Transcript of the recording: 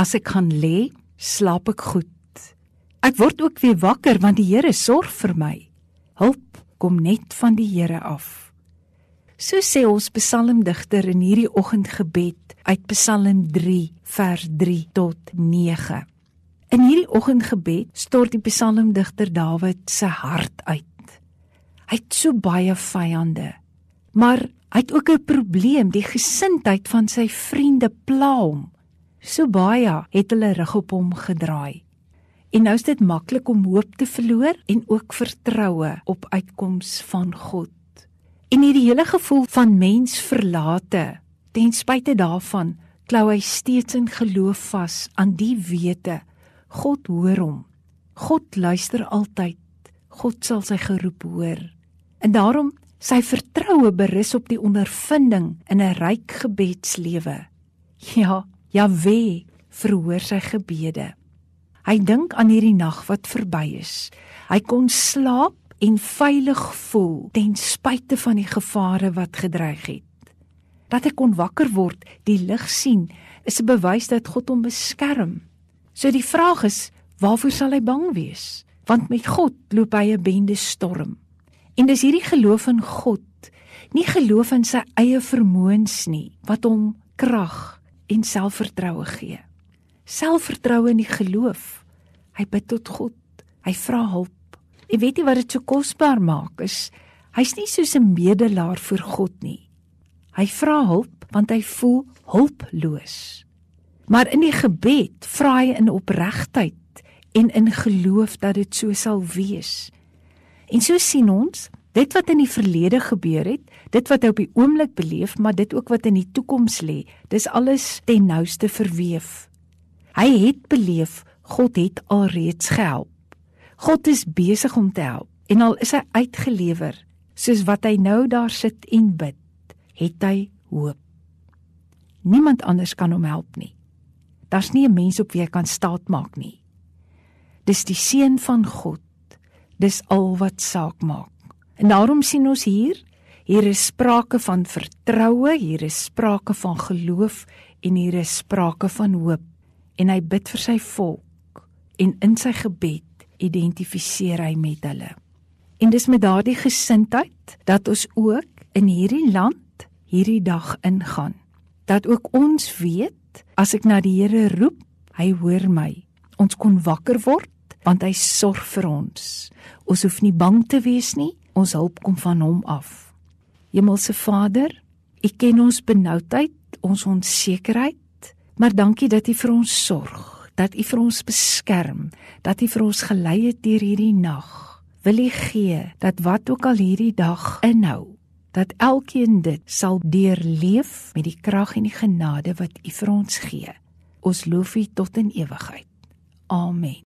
As ek gaan lê, slaap ek goed. Ek word ook weer wakker want die Here sorg vir my. Hulp kom net van die Here af. So sê ons psalmdigter in hierdie oggendgebed uit Psalm 3 vers 3 tot 9. In hierdie oggendgebed stort die psalmdigter Dawid se hart uit. Hy het so baie vyande, maar hy het ook 'n probleem, die gesindheid van sy vriende pla hom. So baie het hulle rug op hom gedraai. En nou is dit maklik om hoop te verloor en ook vertroue op uitkoms van God. En hierdie hele gevoel van mens verlate, ten spyte daarvan, klou hy steeds in geloof vas aan die wete God hoor hom. God luister altyd. God sal sy geroep hoor. En daarom sy vertroue berus op die ondervinding in 'n ryk gebedslewe. Ja, Jahwe verhoor sy gebede. Hy dink aan hierdie nag wat verby is. Hy kon slaap en veilig voel ten spyte van die gevare wat gedreig het. Dat hy kon wakker word, die lig sien, is 'n bewys dat God hom beskerm. So die vraag is, waarvoor sal hy bang wees? Want met God loop hy 'n bende storm. En dis hierdie geloof in God, nie geloof in sy eie vermoëns nie, wat hom krag en selfvertroue gee. Selfvertroue in die geloof. Hy bid tot God. Hy vra hulp. En weet jy wat dit so kosbaar maak is hy's nie soos 'n medelaar vir God nie. Hy vra hulp want hy voel hulploos. Maar in die gebed vra hy in opregtheid en in geloof dat dit so sal wees. En so sien ons dit wat in die verlede gebeur het, dit wat hy op die oomblik beleef, maar dit ook wat in die toekoms lê, dis alles ten nouste verweef. Hy het beleef God het alreeds gehelp. God is besig om te help en al is hy uitgelewer soos wat hy nou daar sit en bid, het hy hoop. Niemand anders kan hom help nie. Daar's nie 'n mens op wie hy kan staatmaak nie. Dis die seun van God. Dis al wat saak maak. En daarom sien ons hier, hier is sprake van vertroue, hier is sprake van geloof en hier is sprake van hoop. En hy bid vir sy volk en in sy gebed identifiseer hy met hulle. En dis met daardie gesindheid dat ons ook in hierdie land hierdie dag ingaan. Dat ook ons weet as ek na die Here roep, hy hoor my. Ons kon wakker word want hy sorg vir ons. Ons hoef nie bang te wees nie, ons hulp kom van hom af. Hemelse Vader, U ken ons benoudheid, ons onsekerheid, maar dankie dat U vir ons sorg dat U vir ons beskerm, dat U vir ons gelei het deur hierdie nag. Wil U gee dat wat ook al hierdie dag inhou, dat elkeen dit sal deurleef met die krag en die genade wat U vir ons gee. Ons loof U tot in ewigheid. Amen.